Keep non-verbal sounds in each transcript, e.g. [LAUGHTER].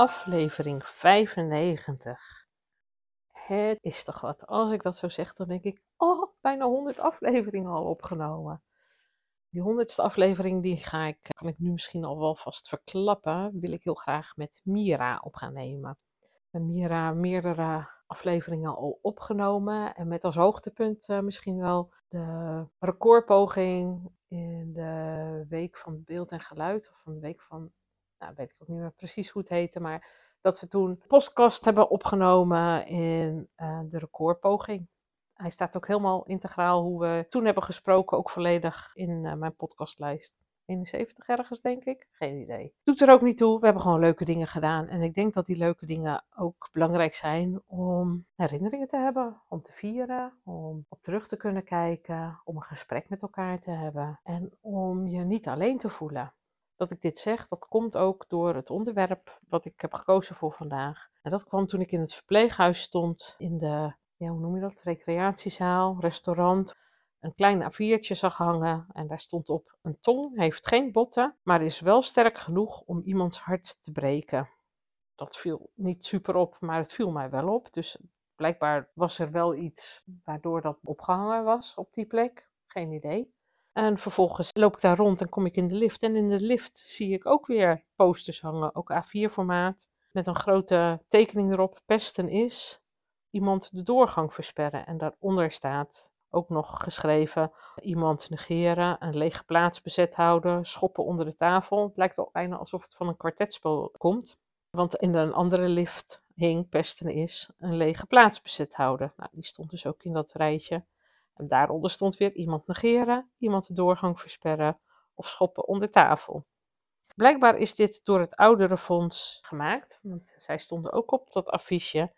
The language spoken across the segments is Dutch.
Aflevering 95. Het is toch wat. Als ik dat zo zeg, dan denk ik, oh, bijna 100 afleveringen al opgenomen. Die honderdste aflevering, die ga ik, kan ik nu misschien al wel vast verklappen, wil ik heel graag met Mira op gaan nemen. Met Mira meerdere afleveringen al opgenomen en met als hoogtepunt uh, misschien wel de recordpoging in de week van beeld en geluid, of van de week van nou weet ik ook niet meer precies hoe het heette, maar dat we toen podcast hebben opgenomen in uh, de recordpoging. Hij staat ook helemaal integraal hoe we toen hebben gesproken, ook volledig in uh, mijn podcastlijst. 71 ergens, denk ik. Geen idee. Doet er ook niet toe. We hebben gewoon leuke dingen gedaan. En ik denk dat die leuke dingen ook belangrijk zijn om herinneringen te hebben, om te vieren, om op terug te kunnen kijken, om een gesprek met elkaar te hebben en om je niet alleen te voelen dat ik dit zeg, dat komt ook door het onderwerp wat ik heb gekozen voor vandaag. En dat kwam toen ik in het verpleeghuis stond, in de, ja, hoe noem je dat, recreatiezaal, restaurant. Een klein A4'tje zag hangen en daar stond op: Een tong heeft geen botten, maar is wel sterk genoeg om iemands hart te breken. Dat viel niet super op, maar het viel mij wel op. Dus blijkbaar was er wel iets waardoor dat opgehangen was op die plek. Geen idee. En vervolgens loop ik daar rond en kom ik in de lift. En in de lift zie ik ook weer posters hangen, ook A4-formaat, met een grote tekening erop: pesten is iemand de doorgang versperren. En daaronder staat ook nog geschreven: iemand negeren, een lege plaats bezet houden, schoppen onder de tafel. Het lijkt wel bijna alsof het van een kwartetspel komt. Want in een andere lift hing pesten is een lege plaats bezet houden. Nou, die stond dus ook in dat rijtje. En daaronder stond weer iemand negeren, iemand de doorgang versperren of schoppen onder tafel. Blijkbaar is dit door het ouderenfonds gemaakt, want zij stonden ook op dat affiche.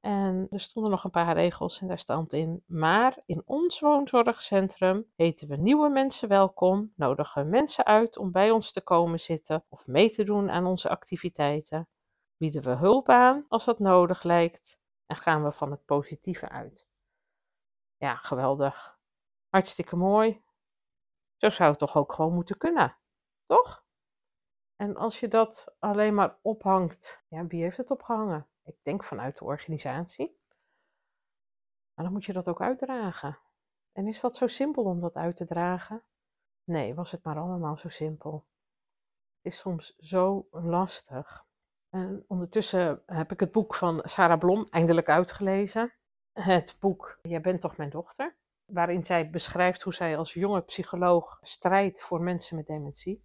En er stonden nog een paar regels en daar stond in: Maar in ons woonzorgcentrum heten we nieuwe mensen welkom, nodigen mensen uit om bij ons te komen zitten of mee te doen aan onze activiteiten, bieden we hulp aan als dat nodig lijkt en gaan we van het positieve uit. Ja, geweldig. Hartstikke mooi. Zo zou het toch ook gewoon moeten kunnen, toch? En als je dat alleen maar ophangt, ja, wie heeft het opgehangen? Ik denk vanuit de organisatie. Maar dan moet je dat ook uitdragen. En is dat zo simpel om dat uit te dragen? Nee, was het maar allemaal zo simpel. Het is soms zo lastig. En ondertussen heb ik het boek van Sarah Blom eindelijk uitgelezen het boek Jij bent toch mijn dochter, waarin zij beschrijft hoe zij als jonge psycholoog strijdt voor mensen met dementie.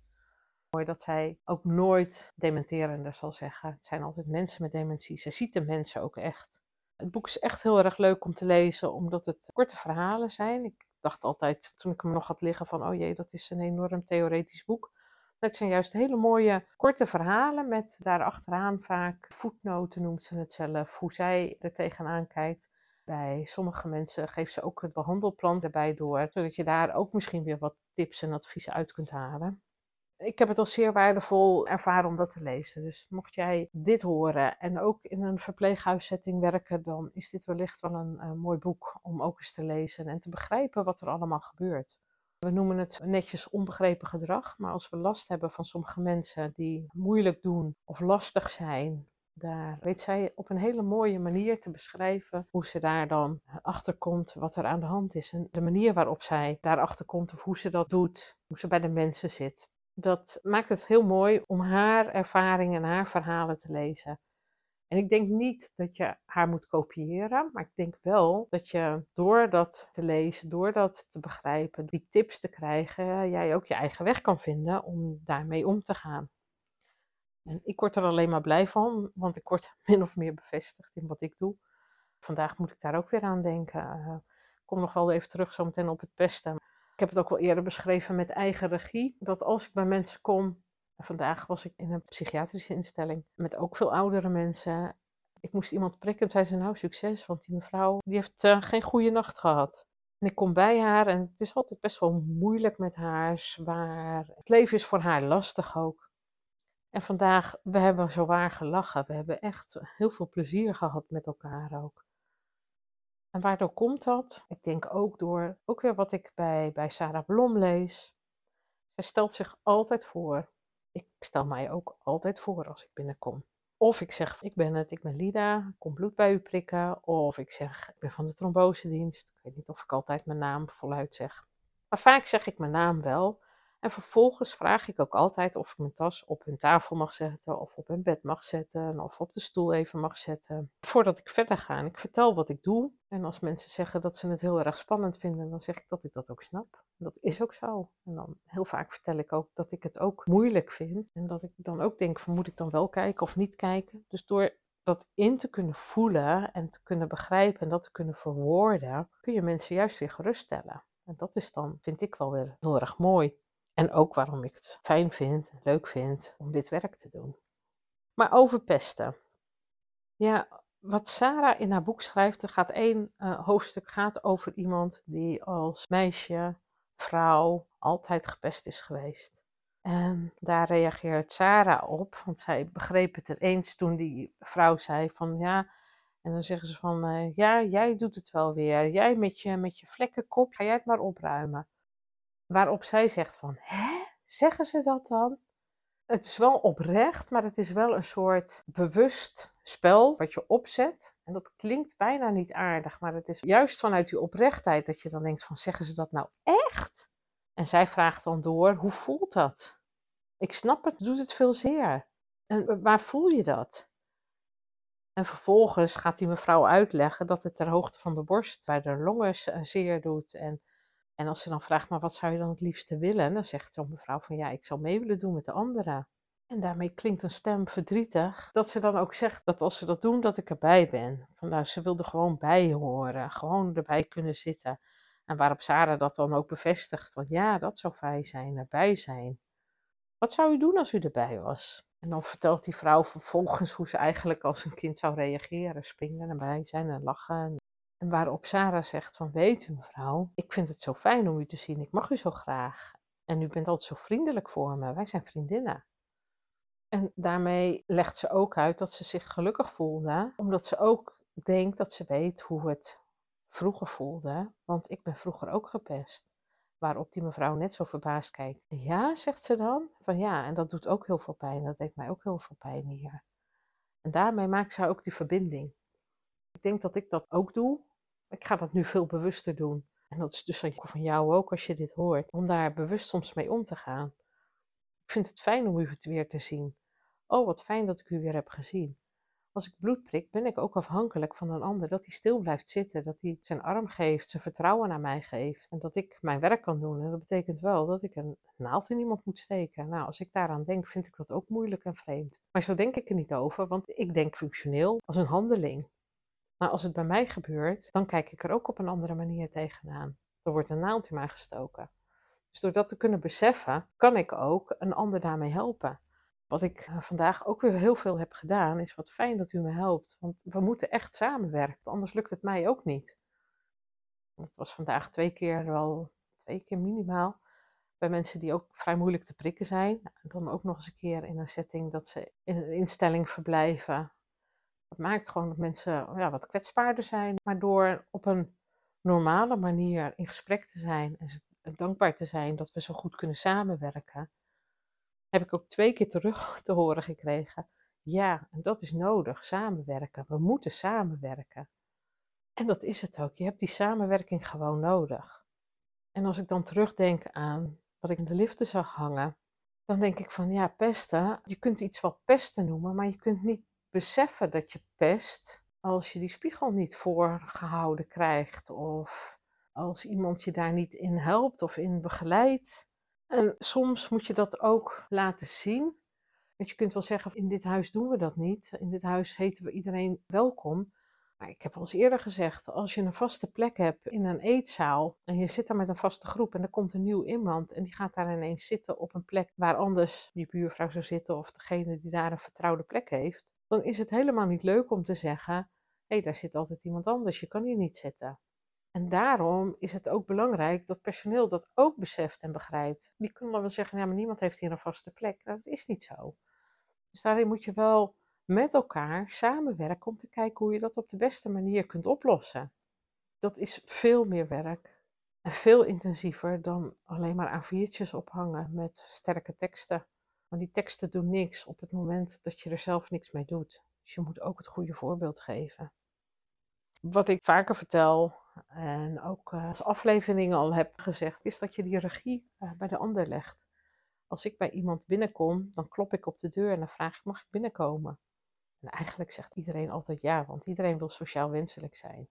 Mooi dat zij ook nooit dementerende zal zeggen. Het zijn altijd mensen met dementie. Ze ziet de mensen ook echt. Het boek is echt heel erg leuk om te lezen, omdat het korte verhalen zijn. Ik dacht altijd, toen ik hem nog had liggen, van oh jee, dat is een enorm theoretisch boek. Het zijn juist hele mooie korte verhalen met daarachteraan vaak voetnoten noemt ze het zelf, hoe zij er tegenaan kijkt. Bij sommige mensen geeft ze ook het behandelplan erbij door, zodat je daar ook misschien weer wat tips en adviezen uit kunt halen. Ik heb het als zeer waardevol ervaren om dat te lezen. Dus mocht jij dit horen en ook in een verpleeghuissetting werken, dan is dit wellicht wel een, een mooi boek om ook eens te lezen en te begrijpen wat er allemaal gebeurt. We noemen het netjes onbegrepen gedrag, maar als we last hebben van sommige mensen die moeilijk doen of lastig zijn, daar weet zij op een hele mooie manier te beschrijven hoe ze daar dan achter komt wat er aan de hand is. En de manier waarop zij daarachter komt of hoe ze dat doet, hoe ze bij de mensen zit. Dat maakt het heel mooi om haar ervaringen en haar verhalen te lezen. En ik denk niet dat je haar moet kopiëren, maar ik denk wel dat je door dat te lezen, door dat te begrijpen, die tips te krijgen, jij ook je eigen weg kan vinden om daarmee om te gaan. En ik word er alleen maar blij van, want ik word [LAUGHS] min of meer bevestigd in wat ik doe. Vandaag moet ik daar ook weer aan denken. Uh, ik kom nog wel even terug zometeen op het pesten. Ik heb het ook wel eerder beschreven met eigen regie. Dat als ik bij mensen kom vandaag was ik in een psychiatrische instelling met ook veel oudere mensen. Ik moest iemand prikken en zei ze nou succes, want die mevrouw die heeft uh, geen goede nacht gehad. En ik kom bij haar en het is altijd best wel moeilijk met haar, zwaar. Het leven is voor haar lastig ook. En vandaag, we hebben zo waar gelachen. We hebben echt heel veel plezier gehad met elkaar ook. En waardoor komt dat? Ik denk ook door, ook weer wat ik bij, bij Sarah Blom lees. Zij stelt zich altijd voor. Ik stel mij ook altijd voor als ik binnenkom. Of ik zeg, ik ben het, ik ben Lida, kom bloed bij u prikken. Of ik zeg, ik ben van de trombosedienst. Ik weet niet of ik altijd mijn naam voluit zeg. Maar vaak zeg ik mijn naam wel. En vervolgens vraag ik ook altijd of ik mijn tas op hun tafel mag zetten, of op hun bed mag zetten, of op de stoel even mag zetten. Voordat ik verder ga. En ik vertel wat ik doe. En als mensen zeggen dat ze het heel erg spannend vinden, dan zeg ik dat ik dat ook snap. Dat is ook zo. En dan heel vaak vertel ik ook dat ik het ook moeilijk vind. En dat ik dan ook denk: moet ik dan wel kijken of niet kijken? Dus door dat in te kunnen voelen en te kunnen begrijpen en dat te kunnen verwoorden, kun je mensen juist weer geruststellen. En dat is dan, vind ik wel weer heel erg mooi. En ook waarom ik het fijn vind, leuk vind om dit werk te doen. Maar over pesten. Ja, wat Sarah in haar boek schrijft, er gaat één uh, hoofdstuk gaat over iemand die als meisje, vrouw, altijd gepest is geweest. En daar reageert Sarah op, want zij begreep het ineens toen die vrouw zei van ja, en dan zeggen ze van uh, ja, jij doet het wel weer, jij met je, met je vlekkenkop, ga jij het maar opruimen. Waarop zij zegt van, hè, zeggen ze dat dan? Het is wel oprecht, maar het is wel een soort bewust spel wat je opzet. En dat klinkt bijna niet aardig, maar het is juist vanuit die oprechtheid dat je dan denkt van, zeggen ze dat nou echt? En zij vraagt dan door, hoe voelt dat? Ik snap het, doet het veel zeer. En waar voel je dat? En vervolgens gaat die mevrouw uitleggen dat het ter hoogte van de borst bij de longen zeer doet en en als ze dan vraagt, maar wat zou je dan het liefste willen? Dan zegt zo'n mevrouw van ja, ik zou mee willen doen met de anderen. En daarmee klinkt een stem verdrietig, dat ze dan ook zegt dat als ze dat doen, dat ik erbij ben. Vandaar, nou, ze wilde gewoon bij horen, gewoon erbij kunnen zitten. En waarop Sarah dat dan ook bevestigt, van ja, dat zou fijn zijn, erbij zijn. Wat zou u doen als u erbij was? En dan vertelt die vrouw vervolgens hoe ze eigenlijk als een kind zou reageren. Springen erbij zijn en lachen. En waarop Sarah zegt van, weet u mevrouw, ik vind het zo fijn om u te zien, ik mag u zo graag. En u bent altijd zo vriendelijk voor me, wij zijn vriendinnen. En daarmee legt ze ook uit dat ze zich gelukkig voelde, omdat ze ook denkt dat ze weet hoe het vroeger voelde, want ik ben vroeger ook gepest. Waarop die mevrouw net zo verbaasd kijkt. Ja, zegt ze dan, van ja, en dat doet ook heel veel pijn, dat deed mij ook heel veel pijn hier. En daarmee maakt ze ook die verbinding. Ik denk dat ik dat ook doe. Ik ga dat nu veel bewuster doen. En dat is dus van jou ook als je dit hoort. Om daar bewust soms mee om te gaan. Ik vind het fijn om u het weer te zien. Oh, wat fijn dat ik u weer heb gezien. Als ik bloed prik, ben ik ook afhankelijk van een ander dat hij stil blijft zitten, dat hij zijn arm geeft, zijn vertrouwen aan mij geeft en dat ik mijn werk kan doen. En dat betekent wel dat ik een naald in iemand moet steken. Nou, als ik daaraan denk, vind ik dat ook moeilijk en vreemd. Maar zo denk ik er niet over, want ik denk functioneel als een handeling. Maar als het bij mij gebeurt, dan kijk ik er ook op een andere manier tegenaan. Er wordt een naald in mij gestoken. Dus door dat te kunnen beseffen, kan ik ook een ander daarmee helpen. Wat ik eh, vandaag ook weer heel veel heb gedaan, is wat fijn dat u me helpt. Want we moeten echt samenwerken, anders lukt het mij ook niet. Het was vandaag twee keer wel, twee keer minimaal, bij mensen die ook vrij moeilijk te prikken zijn. Dan ook nog eens een keer in een setting dat ze in een instelling verblijven dat maakt gewoon dat mensen ja, wat kwetsbaarder zijn. Maar door op een normale manier in gesprek te zijn en dankbaar te zijn dat we zo goed kunnen samenwerken, heb ik ook twee keer terug [LAUGHS] te horen gekregen. Ja, en dat is nodig, samenwerken. We moeten samenwerken. En dat is het ook. Je hebt die samenwerking gewoon nodig. En als ik dan terugdenk aan wat ik in de liften zag hangen, dan denk ik van ja, pesten. Je kunt iets wel pesten noemen, maar je kunt niet beseffen dat je pest als je die spiegel niet voorgehouden krijgt of als iemand je daar niet in helpt of in begeleidt. En soms moet je dat ook laten zien. Want je kunt wel zeggen, in dit huis doen we dat niet. In dit huis heten we iedereen welkom. Maar ik heb al eens eerder gezegd, als je een vaste plek hebt in een eetzaal en je zit daar met een vaste groep en er komt een nieuw iemand en die gaat daar ineens zitten op een plek waar anders je buurvrouw zou zitten of degene die daar een vertrouwde plek heeft, dan is het helemaal niet leuk om te zeggen, hé, hey, daar zit altijd iemand anders, je kan hier niet zitten. En daarom is het ook belangrijk dat personeel dat ook beseft en begrijpt. Die kunnen dan wel zeggen, ja, maar niemand heeft hier een vaste plek. Nou, dat is niet zo. Dus daarin moet je wel met elkaar samenwerken om te kijken hoe je dat op de beste manier kunt oplossen. Dat is veel meer werk en veel intensiever dan alleen maar A4'tjes ophangen met sterke teksten. Want die teksten doen niks op het moment dat je er zelf niks mee doet. Dus je moet ook het goede voorbeeld geven. Wat ik vaker vertel en ook uh, als afleveringen al heb gezegd, is dat je die regie uh, bij de ander legt. Als ik bij iemand binnenkom, dan klop ik op de deur en dan vraag ik: mag ik binnenkomen? En eigenlijk zegt iedereen altijd ja, want iedereen wil sociaal wenselijk zijn.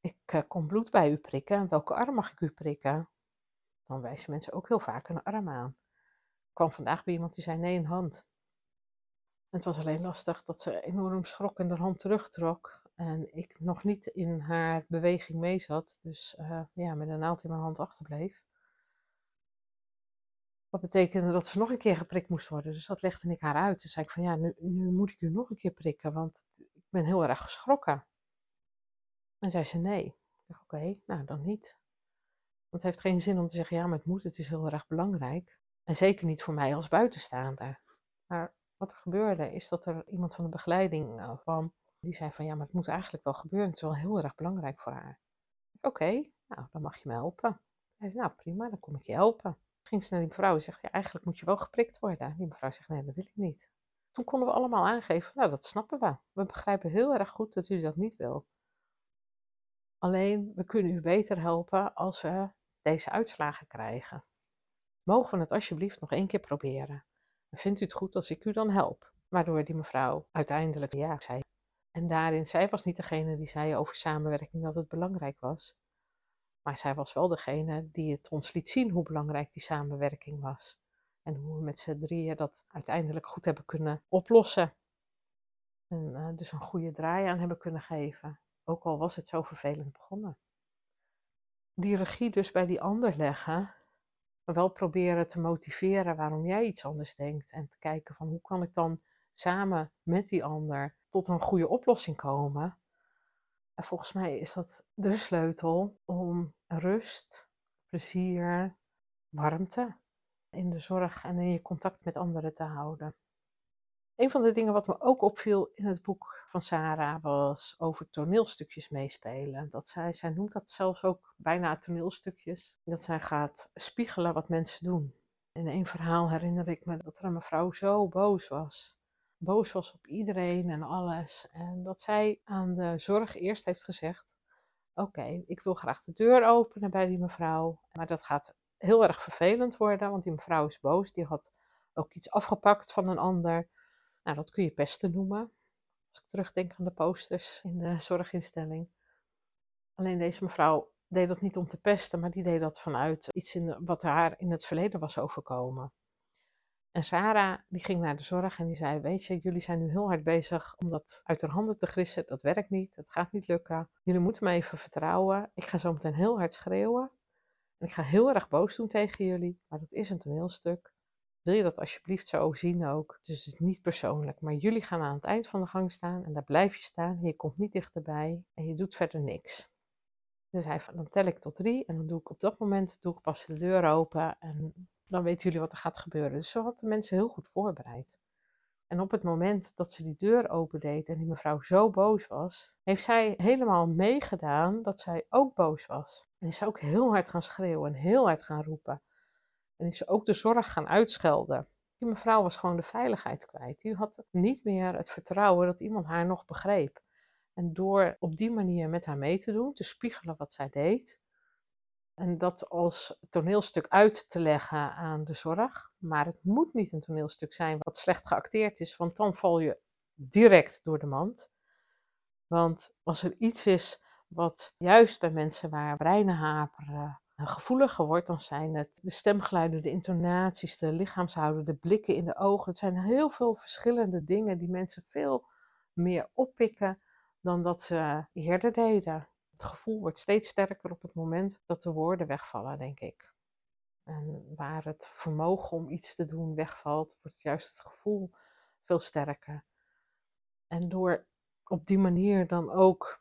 Ik uh, kom bloed bij u prikken. Welke arm mag ik u prikken? Dan wijzen mensen ook heel vaak een arm aan. Kwam vandaag bij iemand die zei nee, een hand. Het was alleen lastig dat ze enorm schrok en de hand terugtrok. En ik nog niet in haar beweging mee zat. Dus uh, ja, met een naald in mijn hand achterbleef. Wat betekende dat ze nog een keer geprikt moest worden. Dus dat legde ik haar uit. Dus zei ik van ja, nu, nu moet ik u nog een keer prikken, want ik ben heel erg geschrokken. En zei ze nee. Ik dacht oké, nou dan niet. Want het heeft geen zin om te zeggen ja, maar het moet, het is heel erg belangrijk. En zeker niet voor mij als buitenstaander. Maar wat er gebeurde is dat er iemand van de begeleiding uh, kwam. Die zei van ja, maar het moet eigenlijk wel gebeuren. Het is wel heel erg belangrijk voor haar. Oké, nou dan mag je me helpen. Hij zei nou prima, dan kom ik je helpen ging ze naar die mevrouw en zegt, ja, eigenlijk moet je wel geprikt worden. Die mevrouw zegt, nee, dat wil ik niet. Toen konden we allemaal aangeven, nou, dat snappen we. We begrijpen heel erg goed dat u dat niet wil. Alleen, we kunnen u beter helpen als we deze uitslagen krijgen. Mogen we het alsjeblieft nog één keer proberen? vindt u het goed als ik u dan help? Waardoor die mevrouw uiteindelijk ja zei. En daarin, zij was niet degene die zei over samenwerking dat het belangrijk was. Maar zij was wel degene die het ons liet zien hoe belangrijk die samenwerking was. En hoe we met z'n drieën dat uiteindelijk goed hebben kunnen oplossen. En uh, dus een goede draai aan hebben kunnen geven. Ook al was het zo vervelend begonnen. Die regie dus bij die ander leggen. Wel proberen te motiveren waarom jij iets anders denkt. En te kijken van hoe kan ik dan samen met die ander tot een goede oplossing komen volgens mij is dat de sleutel om rust, plezier, warmte in de zorg en in je contact met anderen te houden. Een van de dingen wat me ook opviel in het boek van Sarah was over toneelstukjes meespelen. Dat zij, zij noemt dat zelfs ook bijna toneelstukjes. Dat zij gaat spiegelen wat mensen doen. In een verhaal herinner ik me dat er een mevrouw zo boos was boos was op iedereen en alles. En dat zij aan de zorg eerst heeft gezegd: Oké, ik wil graag de deur openen bij die mevrouw. Maar dat gaat heel erg vervelend worden, want die mevrouw is boos. Die had ook iets afgepakt van een ander. Nou, dat kun je pesten noemen. Als ik terugdenk aan de posters in de zorginstelling. Alleen deze mevrouw deed dat niet om te pesten, maar die deed dat vanuit iets in wat haar in het verleden was overkomen. En Sarah die ging naar de zorg en die zei: Weet je, jullie zijn nu heel hard bezig om dat uit haar handen te grissen. Dat werkt niet, het gaat niet lukken. Jullie moeten me even vertrouwen. Ik ga zo meteen heel hard schreeuwen. En ik ga heel erg boos doen tegen jullie, maar dat is een toneelstuk. Wil je dat alsjeblieft zo zien ook? Dus het is niet persoonlijk, maar jullie gaan aan het eind van de gang staan en daar blijf je staan. Je komt niet dichterbij en je doet verder niks. Dus hij van, dan tel ik tot drie en dan doe ik op dat moment doe ik pas de deur open en dan weten jullie wat er gaat gebeuren. Dus zo had de mensen heel goed voorbereid. En op het moment dat ze die deur opendeed en die mevrouw zo boos was, heeft zij helemaal meegedaan dat zij ook boos was. En is ook heel hard gaan schreeuwen en heel hard gaan roepen. En is ook de zorg gaan uitschelden. Die mevrouw was gewoon de veiligheid kwijt. Die had niet meer het vertrouwen dat iemand haar nog begreep. En door op die manier met haar mee te doen, te spiegelen wat zij deed, en dat als toneelstuk uit te leggen aan de zorg. Maar het moet niet een toneelstuk zijn wat slecht geacteerd is, want dan val je direct door de mand. Want als er iets is wat juist bij mensen waar breinen haperen gevoeliger wordt, dan zijn het de stemgeluiden, de intonaties, de lichaamshouden, de blikken in de ogen. Het zijn heel veel verschillende dingen die mensen veel meer oppikken dan dat ze eerder deden. Het gevoel wordt steeds sterker op het moment dat de woorden wegvallen, denk ik. En waar het vermogen om iets te doen wegvalt, wordt juist het gevoel veel sterker. En door op die manier dan ook,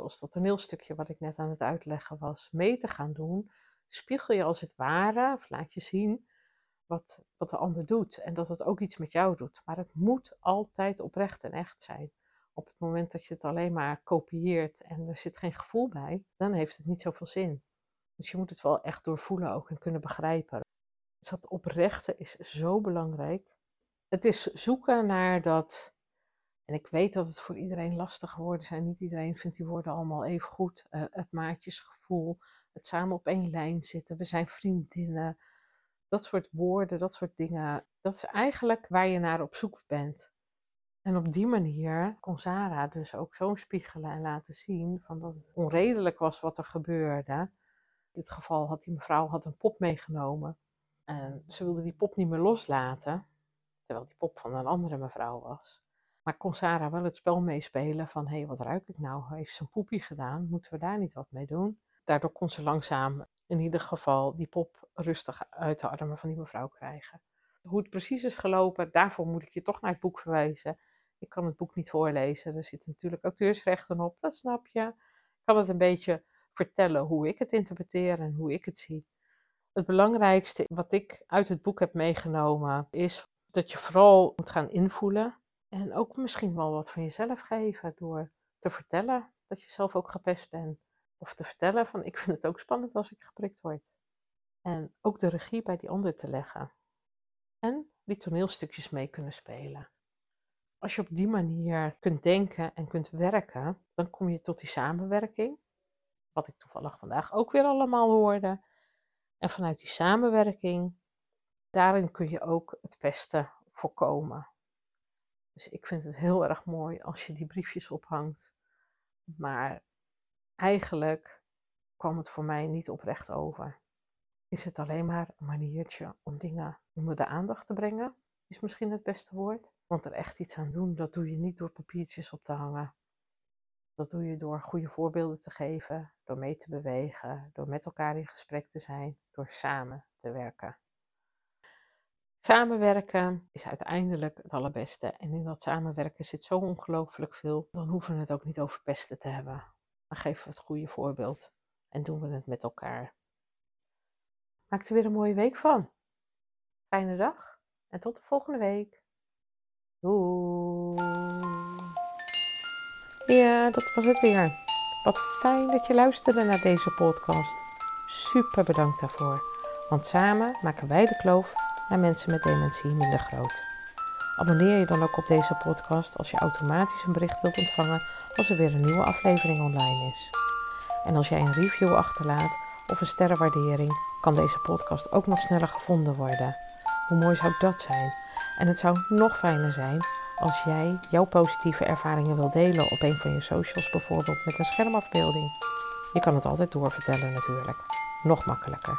zoals dat toneelstukje wat ik net aan het uitleggen was, mee te gaan doen, spiegel je als het ware, of laat je zien, wat, wat de ander doet. En dat het ook iets met jou doet. Maar het moet altijd oprecht en echt zijn. Op het moment dat je het alleen maar kopieert en er zit geen gevoel bij, dan heeft het niet zoveel zin. Dus je moet het wel echt doorvoelen ook en kunnen begrijpen. Dus dat oprechte is zo belangrijk. Het is zoeken naar dat. En ik weet dat het voor iedereen lastige woorden zijn. Niet iedereen vindt die woorden allemaal even goed. Uh, het maatjesgevoel, het samen op één lijn zitten. We zijn vriendinnen. Dat soort woorden, dat soort dingen. Dat is eigenlijk waar je naar op zoek bent. En op die manier kon Sarah dus ook zo spiegelen en laten zien van dat het onredelijk was wat er gebeurde. In dit geval had die mevrouw had een pop meegenomen en ze wilde die pop niet meer loslaten, terwijl die pop van een andere mevrouw was. Maar kon Sarah wel het spel meespelen van, hé, hey, wat ruik ik nou? Heeft ze een poepie gedaan? Moeten we daar niet wat mee doen? Daardoor kon ze langzaam in ieder geval die pop rustig uit de armen van die mevrouw krijgen. Hoe het precies is gelopen, daarvoor moet ik je toch naar het boek verwijzen. Ik kan het boek niet voorlezen. Er zitten natuurlijk auteursrechten op, dat snap je. Ik kan het een beetje vertellen hoe ik het interpreteer en hoe ik het zie. Het belangrijkste wat ik uit het boek heb meegenomen is dat je vooral moet gaan invoelen. En ook misschien wel wat van jezelf geven door te vertellen dat je zelf ook gepest bent. Of te vertellen van ik vind het ook spannend als ik geprikt word. En ook de regie bij die ander te leggen. En die toneelstukjes mee kunnen spelen. Als je op die manier kunt denken en kunt werken, dan kom je tot die samenwerking. Wat ik toevallig vandaag ook weer allemaal hoorde. En vanuit die samenwerking, daarin kun je ook het pesten voorkomen. Dus ik vind het heel erg mooi als je die briefjes ophangt. Maar eigenlijk kwam het voor mij niet oprecht over. Is het alleen maar een maniertje om dingen onder de aandacht te brengen? Is misschien het beste woord. Want er echt iets aan doen, dat doe je niet door papiertjes op te hangen. Dat doe je door goede voorbeelden te geven, door mee te bewegen, door met elkaar in gesprek te zijn, door samen te werken. Samenwerken is uiteindelijk het allerbeste. En in dat samenwerken zit zo ongelooflijk veel. Dan hoeven we het ook niet over pesten te hebben. Dan geven we het goede voorbeeld en doen we het met elkaar. Maak er weer een mooie week van. Fijne dag en tot de volgende week. Doei. Ja, dat was het weer. Wat fijn dat je luisterde naar deze podcast. Super bedankt daarvoor. Want samen maken wij de kloof naar mensen met dementie minder groot. Abonneer je dan ook op deze podcast als je automatisch een bericht wilt ontvangen als er weer een nieuwe aflevering online is. En als jij een review achterlaat of een sterrenwaardering, kan deze podcast ook nog sneller gevonden worden. Hoe mooi zou dat zijn? En het zou nog fijner zijn als jij jouw positieve ervaringen wil delen op een van je socials, bijvoorbeeld met een schermafbeelding. Je kan het altijd doorvertellen natuurlijk. Nog makkelijker.